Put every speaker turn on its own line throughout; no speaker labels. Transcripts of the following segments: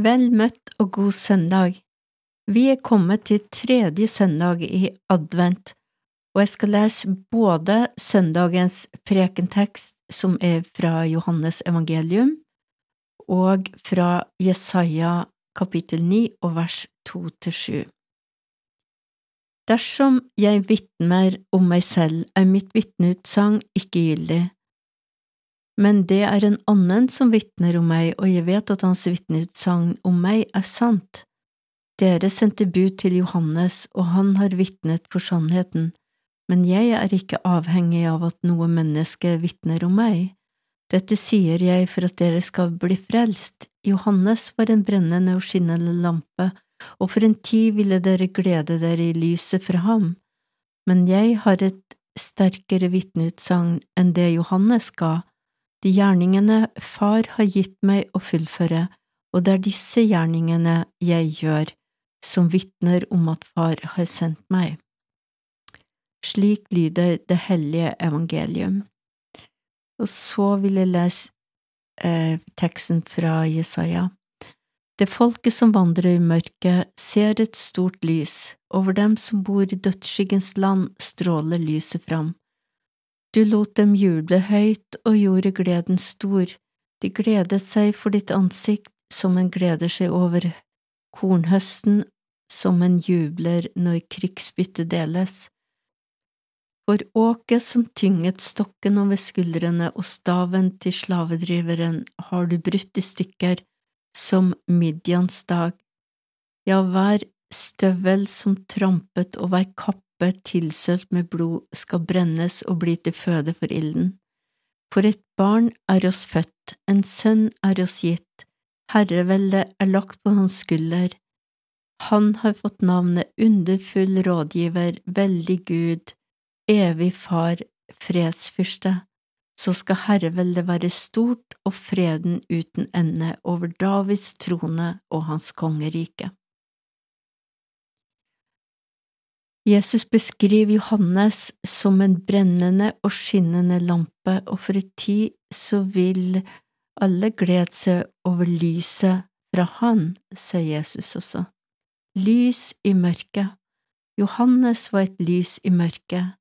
Vel møtt og god søndag. Vi er kommet til tredje søndag i advent, og jeg skal lese både søndagens prekentekst, som er fra Johannes evangelium, og fra Jesaja kapittel 9 og vers 2 til 7. Dersom jeg vitner om meg selv, er mitt vitneutsagn ikke gyldig men det er en annen som vitner om meg, og jeg vet at hans vitnesagn om meg er sant. Dere sendte bud til Johannes, og han har vitnet for sannheten, men jeg er ikke avhengig av at noe menneske vitner om meg. Dette sier jeg for at dere skal bli frelst. Johannes var en brennende og skinnende lampe, og for en tid ville dere glede dere i lyset fra ham. Men jeg har et sterkere vitneutsagn enn det Johannes ga, de gjerningene Far har gitt meg å fullføre, og det er disse gjerningene jeg gjør, som vitner om at Far har sendt meg. Slik lyder det hellige evangelium. Og så vil jeg lese eh, teksten fra Jesaja. Det folket som vandrer i mørket, ser et stort lys, over dem som bor i dødsskyggens land, stråler lyset fram. Du lot dem juble høyt og gjorde gleden stor, de gledet seg for ditt ansikt som en gleder seg over kornhøsten, som en jubler når krigsbyttet deles. For åket som tynget stokken over skuldrene og staven til slavedriveren har du brutt i stykker, som Midjans dag. Ja, hver støvel som trampet og hver kapp kappe tilsølt med blod skal brennes og bli til føde for ilden. For et barn er oss født, en sønn er oss gitt, herreveldet er lagt på hans skulder. Han har fått navnet Underfull rådgiver, veldig Gud, evig Far, fredsfyrste. Så skal herreveldet være stort og freden uten ende over Davids trone og hans kongerike. Jesus beskriver Johannes som en brennende og skinnende lampe, og for en tid så vil alle glede seg over lyset fra Han, sier Jesus også. Lys i mørket. Johannes var et lys i mørket,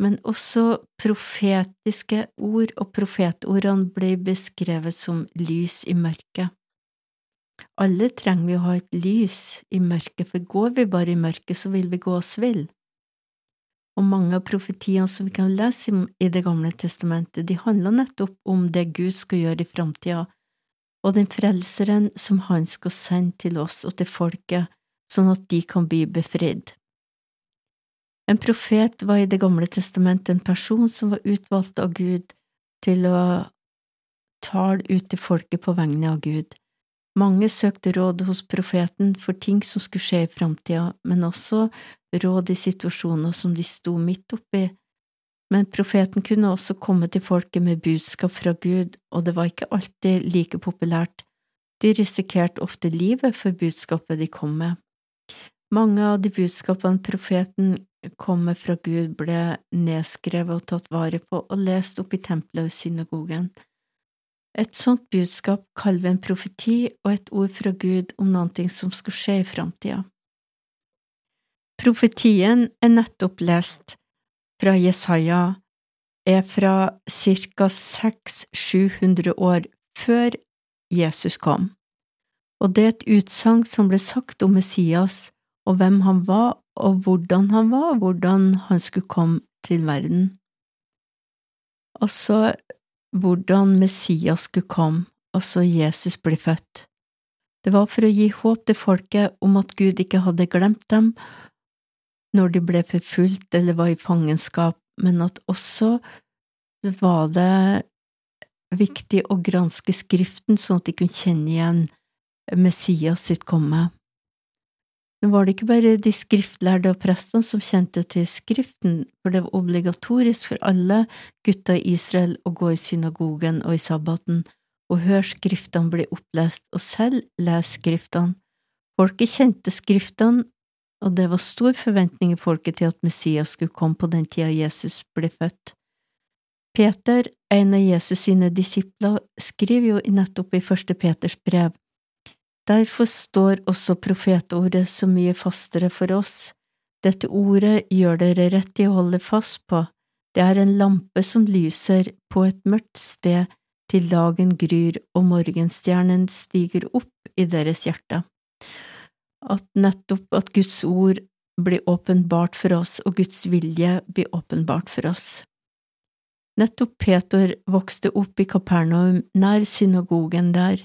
men også profetiske ord og profetordene ble beskrevet som lys i mørket. Alle trenger vi å ha et lys i mørket, for går vi bare i mørket, så vil vi gå oss vill. Og mange av profetiene som vi kan lese i Det gamle testamentet, de handler nettopp om det Gud skal gjøre i framtida, og den frelseren som han skal sende til oss og til folket, sånn at de kan bli befridd. En profet var i Det gamle testamentet en person som var utvalgt av Gud til å tale ut til folket på vegne av Gud. Mange søkte råd hos profeten for ting som skulle skje i framtida, men også råd i situasjoner som de sto midt oppi. Men profeten kunne også komme til folket med budskap fra Gud, og det var ikke alltid like populært. De risikerte ofte livet for budskapet de kom med. Mange av de budskapene profeten kom med fra Gud, ble nedskrevet og tatt vare på og lest opp i tempelet og synagogen. Et sånt budskap kaller vi en profeti og et ord fra Gud om noe som skal skje i framtida. Profetien er nettopp lest fra Jesaja, er fra ca. 600–700 år før Jesus kom, og det er et utsagn som ble sagt om Messias og hvem han var, og hvordan han var, og hvordan han skulle komme til verden. Og så hvordan Messias skulle komme, altså Jesus ble født. Det var for å gi håp til folket om at Gud ikke hadde glemt dem når de ble forfulgt eller var i fangenskap, men at også var det viktig å granske Skriften sånn at de kunne kjenne igjen Messias sitt komme. Nå var det ikke bare de skriftlærde og prestene som kjente til Skriften, for det var obligatorisk for alle gutta i Israel å gå i synagogen og i sabbaten og høre Skriftene bli opplest, og selv lese Skriftene. Folket kjente Skriftene, og det var stor forventning i folket til at Messias skulle komme på den tida Jesus ble født. Peter, en av Jesus sine disipler, skriver jo nettopp i første Peters brev Derfor står også profetordet så mye fastere for oss. Dette ordet gjør dere rett i å holde fast på, det er en lampe som lyser på et mørkt sted til dagen gryr og morgenstjernen stiger opp i deres hjerte. At nettopp at Guds ord blir åpenbart for oss, og Guds vilje blir åpenbart for oss. Nettopp Peter vokste opp i Kapernaum, nær synagogen der,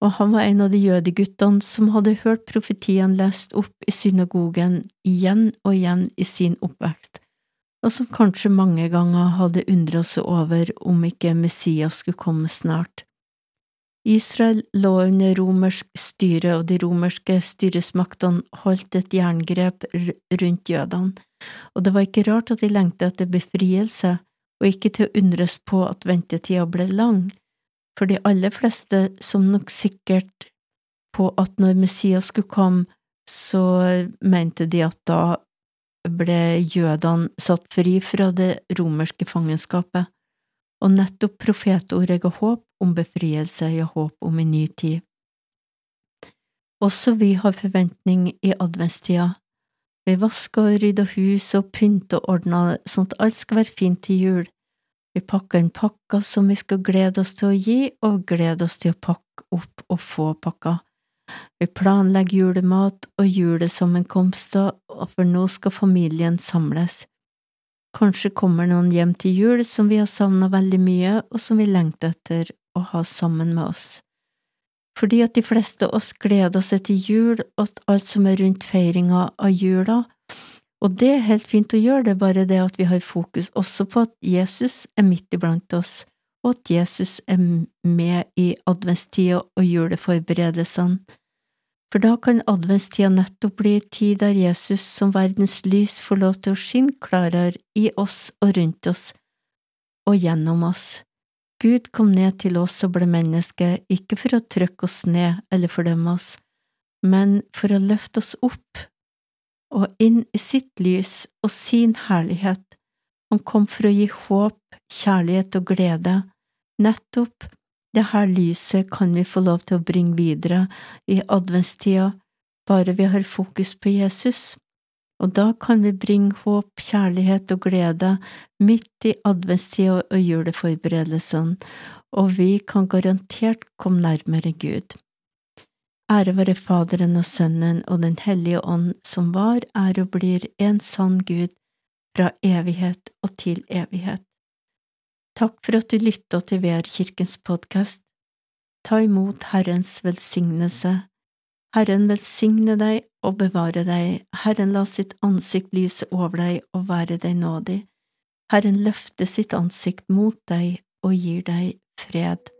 og han var en av de jødeguttene som hadde hørt profetiene lest opp i synagogen igjen og igjen i sin oppvekst, og som kanskje mange ganger hadde undret seg over om ikke Messias skulle komme snart. Israel lå under romersk styre, og de romerske styresmaktene holdt et jerngrep rundt jødene, og det var ikke rart at de lengtet etter befrielse, og ikke til å undres på at ventetida ble lang, for de aller fleste som nok sikkert på at når Messias skulle komme, så mente de at da ble jødene satt fri fra det romerske fangenskapet, og nettopp profetordet ga håp om befrielse, og håp om en ny tid. Også vi har forventning i adventstida. Vi vasker og rydder hus og pynter og ordner sånn at alt skal være fint til jul. Vi pakker inn pakker som vi skal glede oss til å gi, og glede oss til å pakke opp og få pakker. Vi planlegger julemat og julesammenkomster, for nå skal familien samles. Kanskje kommer noen hjem til jul som vi har savnet veldig mye, og som vi lengter etter å ha sammen med oss. Fordi at de fleste av oss gleder seg til jul og alt som er rundt feiringa av jula, og det er helt fint å gjøre, det er bare det at vi har fokus også på at Jesus er midt iblant oss, og at Jesus er med i adventstida og juleforberedelsene for da kan adventstida nettopp bli tid der Jesus som verdens lys får lov til å skinne klarere i oss og rundt oss og gjennom oss. Gud kom ned til oss og ble menneske, ikke for å trykke oss ned eller fordømme oss, men for å løfte oss opp og inn i sitt lys og sin herlighet. Han kom for å gi håp, kjærlighet og glede, nettopp det her lyset kan vi få lov til å bringe videre i adventstida, bare vi har fokus på Jesus, og da kan vi bringe håp, kjærlighet og glede midt i adventstida og juleforberedelsene, og vi kan garantert komme nærmere Gud. Ære være Faderen og Sønnen og Den hellige ånd, som var, er og blir en sann Gud fra evighet og til evighet. Takk for at du lytta til VR-kirkens podkast. Ta imot Herrens velsignelse. Herren velsigne deg og bevare deg, Herren la sitt ansikt lyse over deg og være deg nådig. Herren løfte sitt ansikt mot deg og gir deg fred.